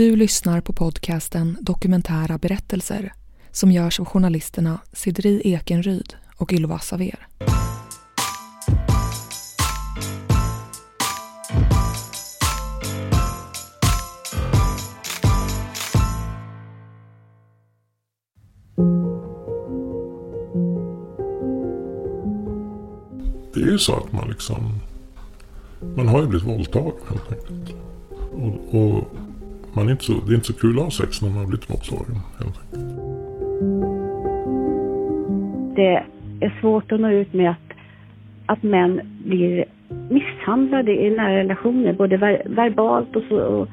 Du lyssnar på podcasten Dokumentära berättelser som görs av journalisterna Sidri Ekenryd och Ylva Saver. Det är ju så att man liksom... Man har ju blivit våldtagen helt enkelt. Och, och man är inte så, det är inte så kul att ha sex när man har blivit enkelt. Det är svårt att nå ut med att, att män blir misshandlade i nära relationer, både ver, verbalt och, så, och,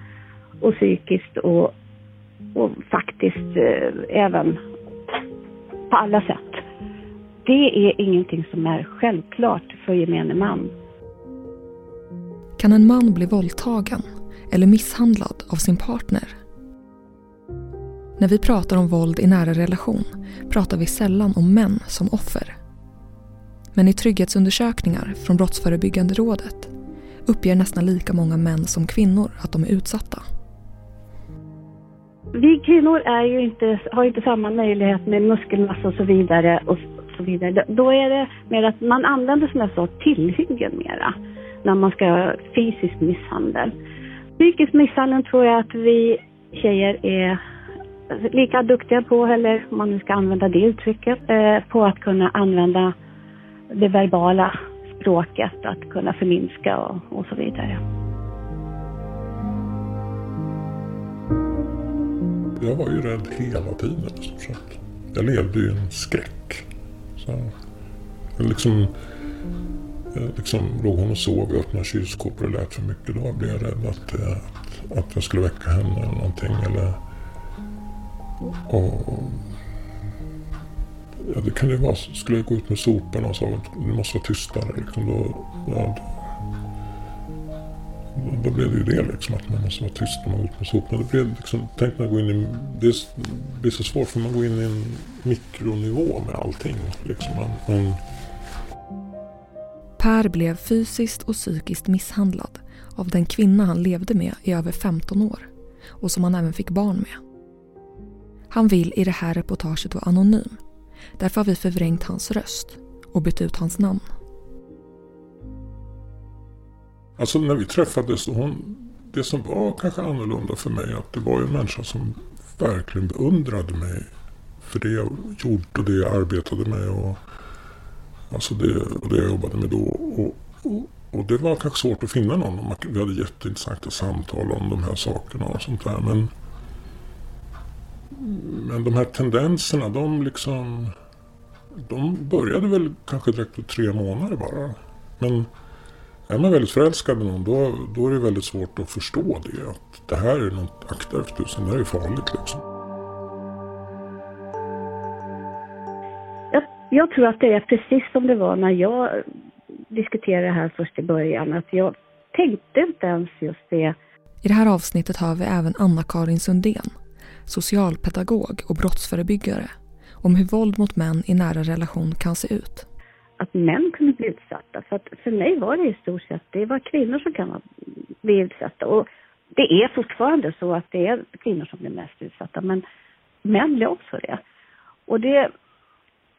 och psykiskt och, och faktiskt eh, även på alla sätt. Det är ingenting som är självklart för gemene man. Kan en man bli våldtagen eller misshandlad av sin partner? När vi pratar om våld i nära relation pratar vi sällan om män som offer. Men i trygghetsundersökningar från Brottsförebyggande rådet uppger nästan lika många män som kvinnor att de är utsatta. Vi kvinnor är ju inte, har inte samma möjlighet med muskelmassa och så vidare. Och så vidare. Då är det mer att man använder som jag sa tillhyggen mera när man ska ha fysisk misshandel. Psykisk misshandel tror jag att vi tjejer är lika duktiga på, eller om man nu ska använda det uttrycket, eh, på att kunna använda det verbala språket, att kunna förminska och, och så vidare. Jag var ju rädd hela tiden i stort sett. Jag levde ju i en skräck. Så, liksom, Eh, liksom låg hon och sov i öppna kylskåp och det lät för mycket. Då blev jag rädd att, att, att jag skulle väcka henne eller någonting. Eller, och, ja, det kan ju vara, skulle jag gå ut med soporna och sa att du måste vara tystare. Liksom, då, ja, då blev det ju det liksom att man måste vara tyst när man går ut med soporna. Det blev liksom, tänk när går in i, det blir så svårt för man går in i en mikronivå med allting. Liksom. Man, man... Per blev fysiskt och psykiskt misshandlad av den kvinna han levde med i över 15 år och som han även fick barn med. Han vill i det här reportaget vara anonym. Därför har vi förvrängt hans röst och bytt ut hans namn. Alltså när vi träffades, hon, det som var kanske annorlunda för mig, att det var en människa som verkligen beundrade mig för det jag gjort och det jag arbetade med. Och, alltså det, och det jag jobbade med då. Och, och, och, det var kanske svårt att finna någon. Vi hade jätteintressanta samtal om de här sakerna och sånt där. Men, men de här tendenserna, de liksom... De började väl kanske direkt på tre månader bara. Men är man väldigt förälskad i någon då, då är det väldigt svårt att förstå det. Att det här är något, akta efter tusen, det här är farligt liksom. Jag, tror att det är precis som det var när jag diskuterade det här först i början. Att jag tänkte inte ens just det. I det här avsnittet har vi även Anna-Karin Sundén, socialpedagog och brottsförebyggare, om hur våld mot män i nära relation kan se ut att män kunde bli utsatta. För att för mig var det i stort sett, det var kvinnor som kan bli utsatta. Och det är fortfarande så att det är kvinnor som blir mest utsatta, men män blir också det. Och det,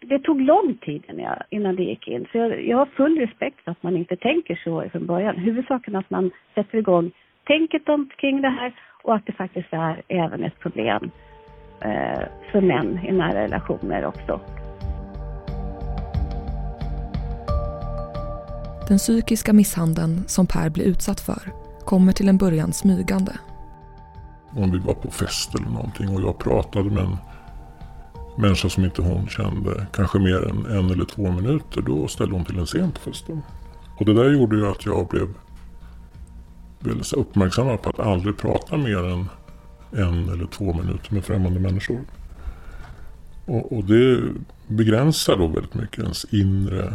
det tog lång tid innan, jag, innan det gick in. Så jag, jag har full respekt för att man inte tänker så från början. Huvudsaken är att man sätter igång tänket omkring det här och att det faktiskt är även ett problem eh, för män i nära relationer också. Den psykiska misshandeln som Per blir utsatt för kommer till en början smygande. Om vi var på fest eller någonting och jag pratade med en människa som inte hon kände, kanske mer än en eller två minuter, då ställde hon till en scen på festen. Och det där gjorde ju att jag blev väldigt uppmärksammad på att aldrig prata mer än en eller två minuter med främmande människor. Och, och det begränsar då väldigt mycket ens inre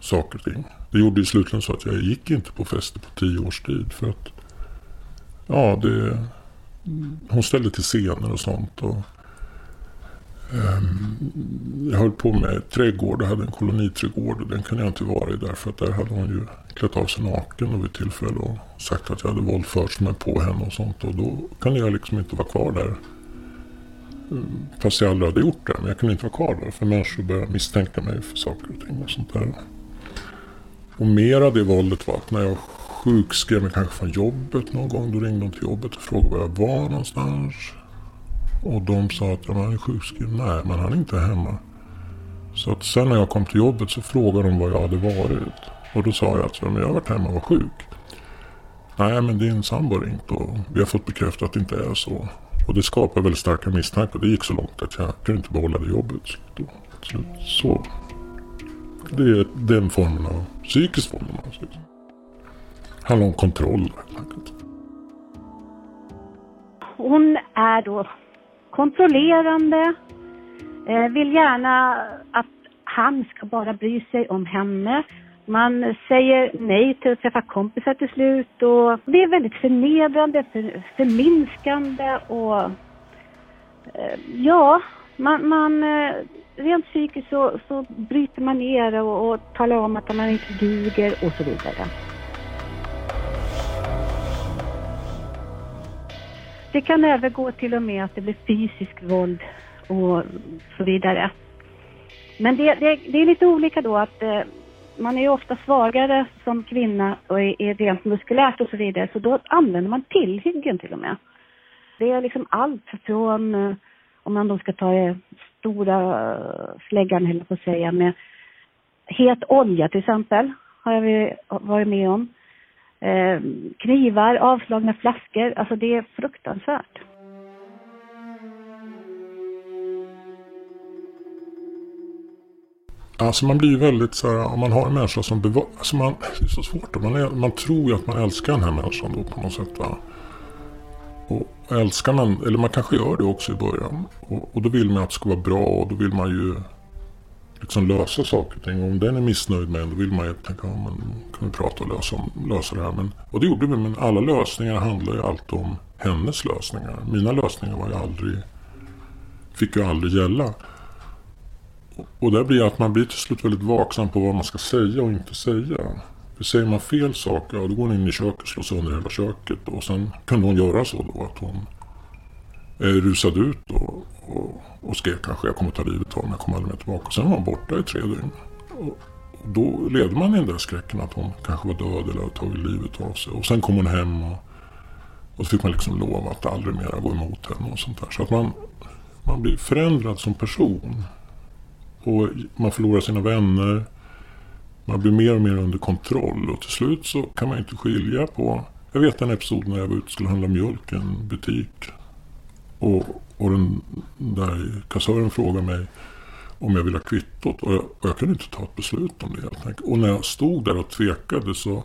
saker och ting. Det gjorde ju slutligen så att jag gick inte på fester på tio års tid. För att ja, det, hon ställde till scener och sånt. Och, Ehm, jag höll på med trädgård och hade en koloniträdgård och den kunde jag inte vara i därför att där hade hon ju klätt av sig naken och vid tillfälle och sagt att jag hade våldfört mig på henne och sånt och då kunde jag liksom inte vara kvar där. Ehm, fast jag aldrig hade gjort det. Men jag kunde inte vara kvar där för människor började misstänka mig för saker och ting och sånt där. Och mer av det våldet var att när jag sjukskrev mig kanske från jobbet någon gång. Då ringde de till jobbet och frågade var jag var någonstans. Och de sa att han är sjukskriven. Nej, men han är inte hemma. Så att sen när jag kom till jobbet så frågade de var jag hade varit. Och då sa jag att jag har varit hemma och var sjuk. Nej, men din sambo har ringt och vi har fått bekräftat att det inte är så. Och det skapade väldigt starka misstankar. Det gick så långt att jag kunde inte behålla det jobbet. Så det är den formen av psykisk form. Det handlar om kontroll Hon är då kontrollerande, eh, vill gärna att han ska bara bry sig om henne. Man säger nej till att träffa kompisar till slut och det är väldigt förnedrande, för, förminskande och eh, ja, man, man eh, rent psykiskt så, så bryter man ner och, och talar om att man inte duger och så vidare. Det kan övergå till och med att det blir fysisk våld och så vidare. Men det, det, det är lite olika då att eh, man är ju ofta svagare som kvinna och är, är rent muskulärt och så vidare så då använder man tillhyggen till och med. Det är liksom allt från, eh, om man då ska ta det stora släggan, höll på att säga, med het olja till exempel, har jag varit med om. Eh, knivar, avslagna flaskor, alltså det är fruktansvärt. Alltså man blir ju väldigt så här, om man har en människa som bevarar, alltså man, det är så svårt, man, är, man tror ju att man älskar den här människan då på något sätt va. Och älskar man, eller man kanske gör det också i början. Och, och då vill man att det ska vara bra och då vill man ju liksom lösa saker och ting. Om den är missnöjd med en då vill man ju tänka, ja men kan vi prata och lösa, lösa det här. Men, och det gjorde vi, men alla lösningar handlar ju alltid om hennes lösningar. Mina lösningar var ju aldrig, fick ju aldrig gälla. Och där blir att man blir till slut väldigt vaksam på vad man ska säga och inte säga. För säger man fel saker, ja då går hon in i köket och slår sönder hela köket. Och sen kunde hon göra så då att hon eh, rusade ut då och, och skrek kanske jag kommer ta livet av mig, jag kommer aldrig mer tillbaka. Och sen var hon borta i tre dygn. Och, och då levde man i den där skräcken att hon kanske var död eller hade tagit livet av sig. Och sen kom hon hem och, och så fick man liksom lova att aldrig mer gå emot henne och sånt där. Så att man, man blir förändrad som person. Och man förlorar sina vänner. Man blir mer och mer under kontroll och till slut så kan man inte skilja på... Jag vet en episod när jag var ute och skulle handla mjölk i en butik. Och, och den där kassören frågade mig om jag ville ha kvittot. Och jag, och jag kunde inte ta ett beslut om det helt enkelt. Och när jag stod där och tvekade så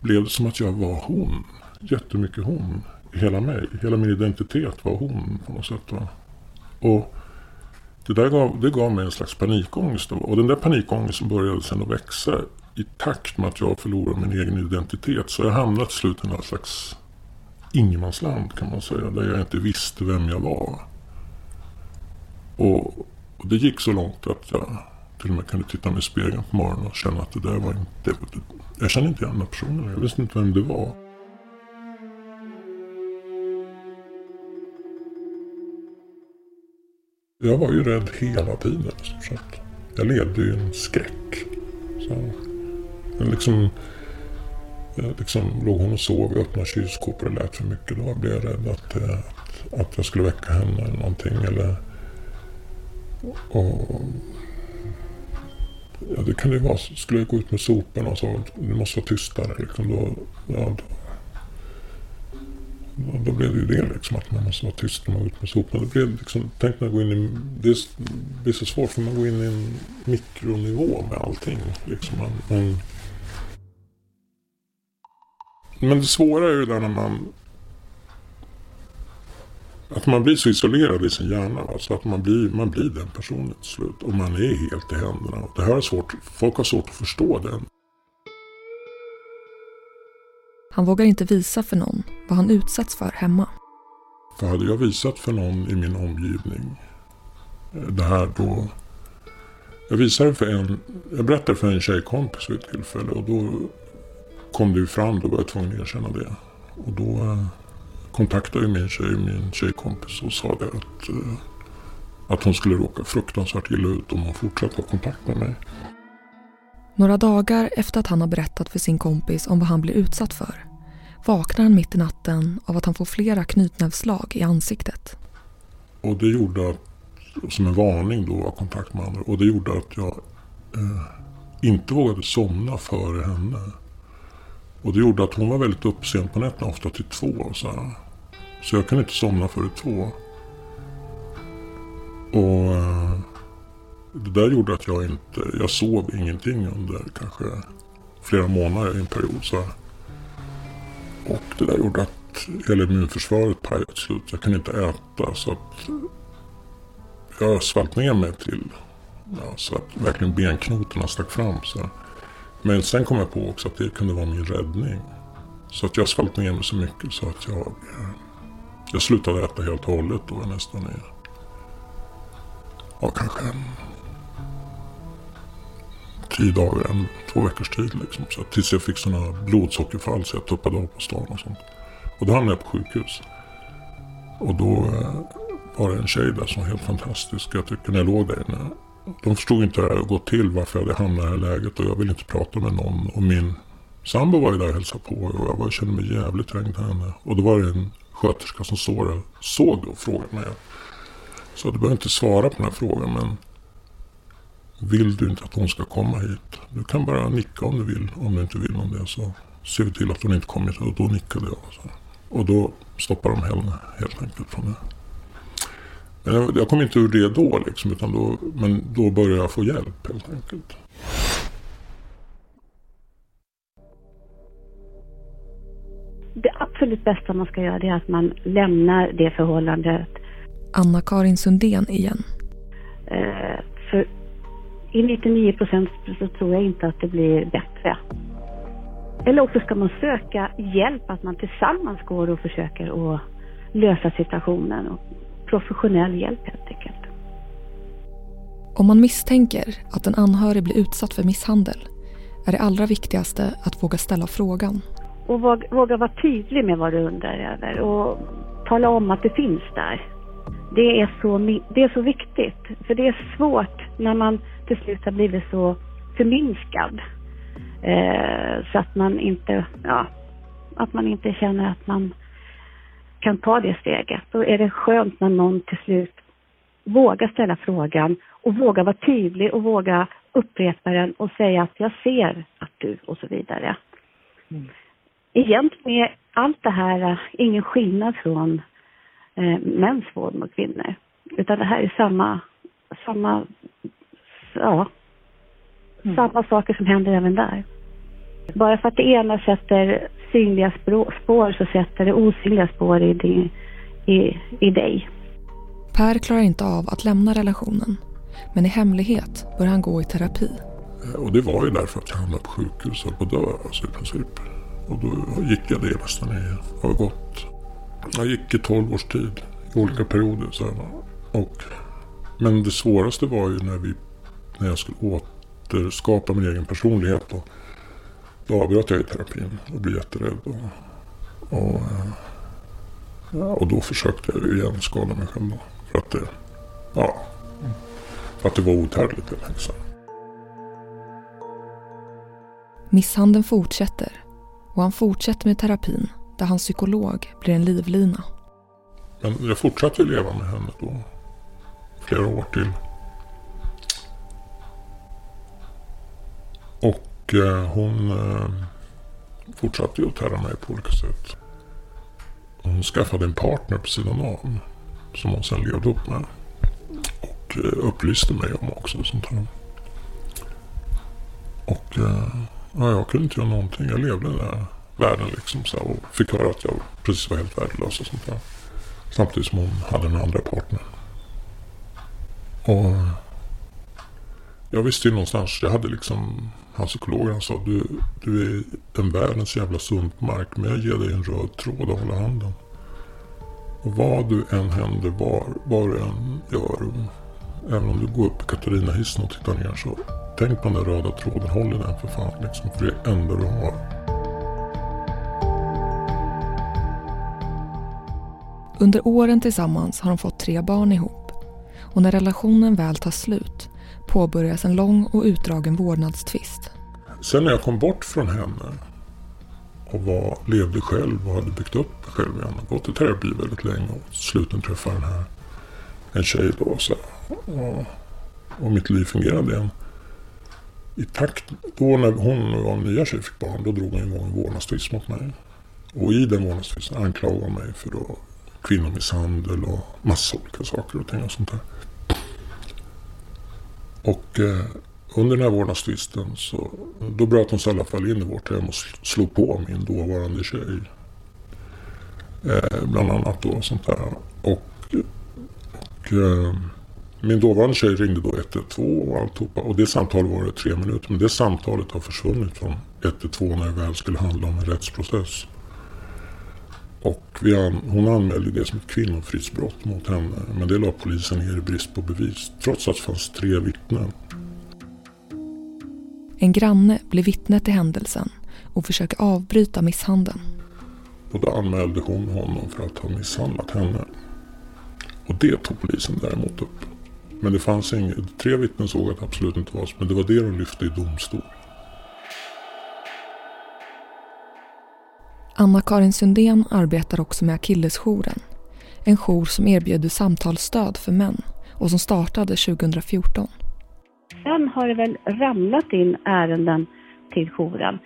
blev det som att jag var hon. Jättemycket hon. Hela mig. Hela min identitet var hon på något sätt. Va? Och det där gav, det gav mig en slags panikångest. Då. Och den där panikångesten började sen att växa i takt med att jag förlorade min egen identitet. Så jag hamnade till slut i någon slags ingenmansland kan man säga. Där jag inte visste vem jag var. Och, och det gick så långt att jag till och med kunde titta mig i spegeln på morgonen och känna att det där var inte... Jag kände inte igen den personen. Jag visste inte vem det var. Jag var ju rädd hela tiden i stort sett. Jag levde ju i en skräck. Så, liksom, Eh, liksom låg hon och sov i öppna kylskåp och det lät för mycket. Då blev jag rädd att, att, att jag skulle väcka henne eller någonting. Eller, och, ja, det kan ju vara, skulle jag gå ut med soporna och så, det måste vara tystare. Liksom, då, ja, då då blev det ju det liksom att man måste vara tyst när man går ut med soporna. Det blev liksom, tänk när man går in i, det blir så svårt för man går in i en mikronivå med allting. Liksom man, man, men det svåra är ju där när man att man blir så isolerad i sin hjärna. Alltså att man blir, man blir den personen till slut. Och man är helt i händerna. Det här är svårt, folk har svårt att förstå det. Han vågar inte visa för någon vad han utsatts för hemma. För hade jag visat för någon i min omgivning det här då. Jag visade för en, jag berättade för en tjejkompis vid ett tillfälle och då kom det ju fram, då var jag tvungen att erkänna det. Och då eh, kontaktade min tjej, min tjejkompis och sa det att, eh, att hon skulle råka fruktansvärt illa ut om hon fortsatte ha kontakt med mig. Några dagar efter att han har berättat för sin kompis om vad han blir utsatt för vaknar han mitt i natten av att han får flera knytnävsslag i ansiktet. Och det gjorde att, som en varning då, av kontakt med andra. Och det gjorde att jag eh, inte vågade somna före henne. Och det gjorde att hon var väldigt upp sent på nätterna, ofta till två. Så, här. så jag kunde inte somna före två. Och eh, det där gjorde att jag inte, jag sov ingenting under kanske flera månader i en period. Så här. Och det där gjorde att hela immunförsvaret pajade till slut. Jag kunde inte äta så att jag svalt ner mig till ja, så att verkligen benknotorna stack fram. Så. Men sen kom jag på också att det kunde vara min räddning. Så att jag svalt ner mig så mycket så att jag, eh, jag slutade äta helt och hållet då nästan i ja, kanske en tio dagar, en, två veckors tid. Liksom. Så tills jag fick sådana blodsockerfall så jag tuppade av på stan och sånt. Och då hamnade jag på sjukhus. Och då eh, var det en tjej där som var helt fantastisk. Jag tycker när jag låg där inne. De förstod inte hur det hade gått till, varför jag hade hamnat i det här läget. Och jag ville inte prata med någon. Och min sambo var ju där och hälsade på. Och jag var, kände mig jävligt trängd till henne. Och då var det en sköterska som såg, det, såg och frågade mig. Så du behöver inte svara på den här frågan. Men vill du inte att hon ska komma hit? Du kan bara nicka om du vill. Om du inte vill om det så ser vi till att hon inte kommer hit. Och då nickade jag. Och, och då stoppade de henne helt enkelt från det. Men jag, jag kom inte ur det då liksom. Utan då, men då började jag få hjälp helt enkelt. Det absolut bästa man ska göra är att man lämnar det förhållandet. Anna-Karin Sundén igen. Eh, för i 99 procent så tror jag inte att det blir bättre. Eller också ska man söka hjälp, att man tillsammans går och försöker att lösa situationen. Och professionell hjälp helt enkelt. Om man misstänker att en anhörig blir utsatt för misshandel är det allra viktigaste att våga ställa frågan. Och våga vara tydlig med vad du undrar över och tala om att det finns där. Det är så, det är så viktigt, för det är svårt när man till slut har blivit så förminskad. Eh, så att man inte, ja, att man inte känner att man kan ta det steget. Då är det skönt när någon till slut vågar ställa frågan och vågar vara tydlig och våga upprepa den och säga att jag ser att du och så vidare. Mm. Egentligen är allt det här eh, ingen skillnad från eh, mäns våld mot kvinnor. Utan det här är samma, samma ja, mm. samma saker som händer även där. Bara för att det ena sätter synliga spår så sätter det osynliga spår i, din, i, i dig. Per klarar inte av att lämna relationen. Men i hemlighet börjar han gå i terapi. Och det var ju därför att jag hamnade på sjukhus och på dö alltså, i princip. Och då gick jag det nästan i, har gått, jag gick i 12 års tid i olika perioder. Så här, och, men det svåraste var ju när vi när jag skulle återskapa min egen personlighet. Då, då avbröt jag i terapin och blev jätterädd. Och, och, ja, och då försökte jag igen skada mig själv. Då, för att det, ja, för att det var outhärdligt helt enkelt. Misshandeln fortsätter och han fortsätter med terapin där hans psykolog blir en livlina. Men jag fortsatte leva med henne då flera år till. Och eh, hon eh, fortsatte ju att tära mig på olika sätt. Hon skaffade en partner på sidan av. Som hon sen levde upp med. Och eh, upplyste mig om också. Sånt här. Och ja, jag kunde inte göra någonting. Jag levde i den här världen liksom. Så här, och fick höra att jag precis var helt värdelös och sånt där. Samtidigt som hon hade en andra partner. Och jag visste ju någonstans, jag hade liksom, hans psykologen sa du, du är en världens jävla sumpmark men jag ger dig en röd tråd att hålla handen. Och vad du än händer, var, vad du än gör, Även om du går upp i Katarinahissen och tittar ner så tänk på den där röda tråden. Håll i den för fan liksom. För det är det enda du har. Under åren tillsammans har de fått tre barn ihop. Och när relationen väl tar slut påbörjas en lång och utdragen vårdnadstvist. Sen när jag kom bort från henne och var, levde själv och hade byggt upp mig själv igen. Gått i terapi väldigt länge och slutligen träffade den här en tjej då. Så, och, och mitt liv fungerade igen. I takt, då när hon och en nya tjej fick barn, då drog hon igång en vårdnadstvist mot mig. Och i den vårdnadstvisten anklagade hon mig för då kvinnomisshandel och massa olika saker och ting och sånt där. Och eh, under den här vårdnadstvisten så då bröt hon sig i alla fall in i vårt hem och slog på min dåvarande tjej. Eh, bland annat då sånt där. Och, och eh, min dåvarande tjej ringde då 112 och alltihopa. Och det samtalet var det tre minuter. Men det samtalet har försvunnit från 112 när det väl skulle handla om en rättsprocess. Och vi hon anmälde det som ett kvinnofridsbrott mot henne. Men det la polisen ner i brist på bevis. Trots att det fanns tre vittnen. En granne blir vittne till händelsen och försöker avbryta misshandeln. Och då anmälde hon honom för att ha misshandlat henne. Och det tog polisen däremot upp. Men det fanns inget, tre vittnen såg att det absolut inte var så, men det var det de lyfte i domstol. Anna-Karin Sundén arbetar också med Akillesjouren. En jour som erbjuder samtalsstöd för män och som startade 2014. Sen har det väl ramlat in ärenden till jouren.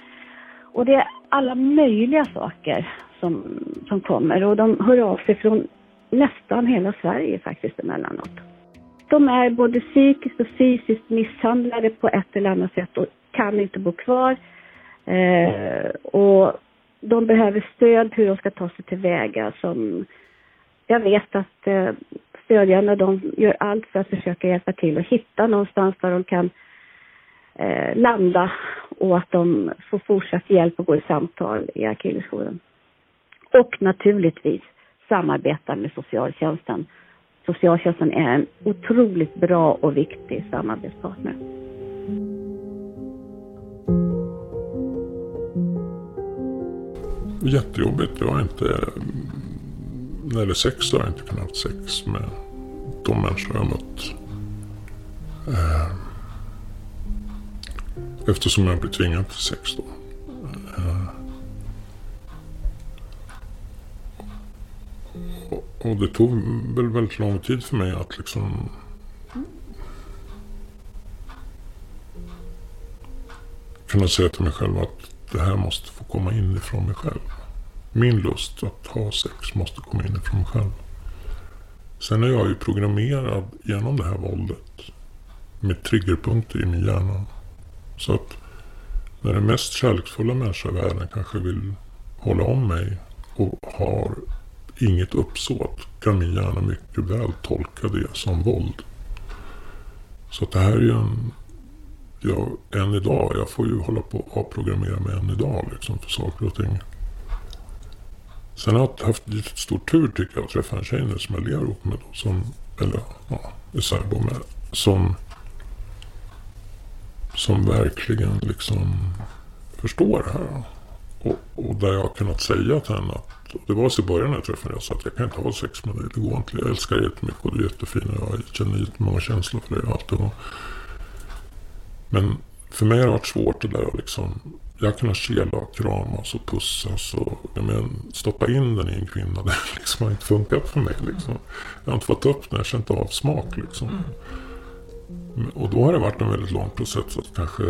Och det är alla möjliga saker som, som kommer och de hör av sig från nästan hela Sverige faktiskt emellanåt. De är både psykiskt och fysiskt misshandlade på ett eller annat sätt och kan inte bo kvar. Eh, och de behöver stöd hur de ska ta sig tillväga som jag vet att eh, stödjarna de gör allt för att försöka hjälpa till och hitta någonstans där de kan eh, landa och att de får fortsatt hjälp och gå i samtal i Akillesjouren. Och naturligtvis samarbeta med socialtjänsten. Socialtjänsten är en otroligt bra och viktig samarbetspartner. Jättejobbigt. Jag har inte... Mm, När det gäller sex har jag inte kunnat ha sex med de människor jag mött. Eh, eftersom jag blir tvingad till sex då. Eh, och det tog väl väldigt lång tid för mig att liksom kunna säga till mig själv att det här måste få komma inifrån mig själv. Min lust att ha sex måste komma inifrån mig själv. Sen är jag ju programmerad genom det här våldet. Med triggerpunkter i min hjärna. Så att när den mest kärleksfulla människa i världen kanske vill hålla om mig och har inget uppsåt kan min hjärna mycket väl tolka det som våld. Så att det här är ju en... Jag, än idag, jag får ju hålla på och avprogrammera mig än idag liksom för saker och ting. Sen har jag haft lite stor tur tycker jag att träffa en tjej nu som jag lever ihop med. Då, som, eller ja, är särbo med. Som, som verkligen liksom förstår det här. Och, och där jag har kunnat säga till henne att det var så i början när jag träffade henne. Jag sa att jag kan inte ha sex med dig. Det går inte. Jag älskar dig jättemycket och du är jättefin. Och jag känner jättemånga känslor för dig och allt det. Men för mig har det varit svårt det där att liksom jag har kunnat kela och kramas och pussas och men, stoppa in den i en kvinna. Det liksom har inte funkat för mig. Liksom. Jag har inte fått upp den, jag känt avsmak. Liksom. Mm. Och då har det varit en väldigt lång process att kanske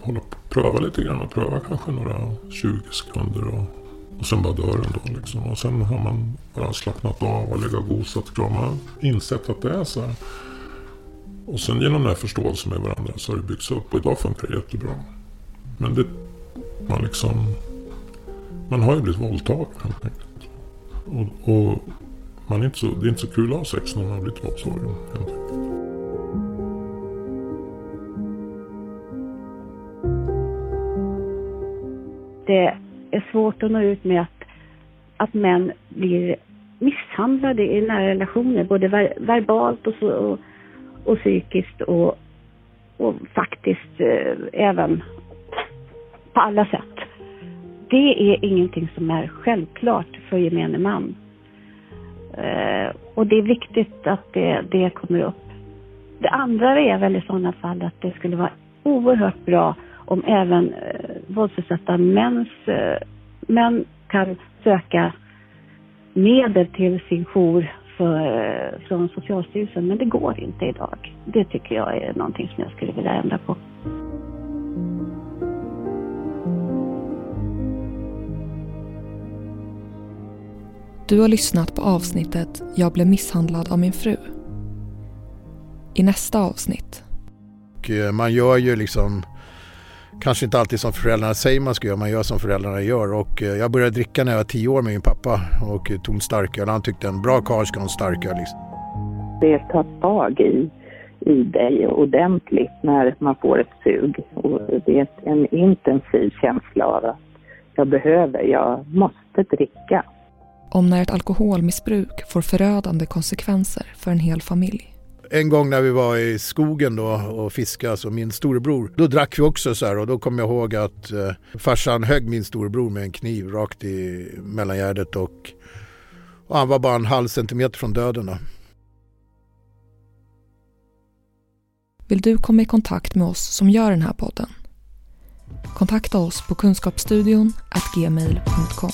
hålla på, pröva lite grann och pröva kanske några 20 sekunder och, och sen bara dör den då. Liksom. Och sen har man bara slappnat av och legat och gosat och kramat. Insett att det är så här. Och sen genom den här förståelsen med varandra så har det byggts upp och idag funkar det jättebra. Men det, man liksom, man har ju blivit våldtagen helt enkelt. Och, och man är inte så, det är inte så kul att ha sex när man har blivit våldtagen helt enkelt. Det är svårt att nå ut med att, att män blir misshandlade i nära relationer, både ver, verbalt och, så, och, och psykiskt och, och faktiskt eh, även på alla sätt. Det är ingenting som är självklart för gemene man. Eh, och det är viktigt att det, det kommer upp. Det andra är väl i sådana fall att det skulle vara oerhört bra om även eh, våldsutsatta mäns, eh, män kan söka medel till sin jour för, eh, från Socialstyrelsen, men det går inte idag. Det tycker jag är någonting som jag skulle vilja ändra på. Du har lyssnat på avsnittet Jag blev misshandlad av min fru. I nästa avsnitt. Eh, man gör ju liksom kanske inte alltid som föräldrarna säger man ska göra, man gör som föräldrarna gör. Och eh, jag började dricka när jag var tio år med min pappa och tog en starköl. Han tyckte en bra karl ska ha en starköl. Liksom. Det tar tag i, i dig ordentligt när man får ett sug. Och det är en intensiv känsla av att jag behöver, jag måste dricka. Om när ett alkoholmissbruk får förödande konsekvenser för en hel familj. En gång när vi var i skogen då och fiskade, så min storebror, då drack vi också så här och då kommer jag ihåg att eh, farsan högg min storebror med en kniv rakt i mellangärdet och, och han var bara en halv centimeter från döden. Då. Vill du komma i kontakt med oss som gör den här podden? Kontakta oss på kunskapsstudion gmail.com.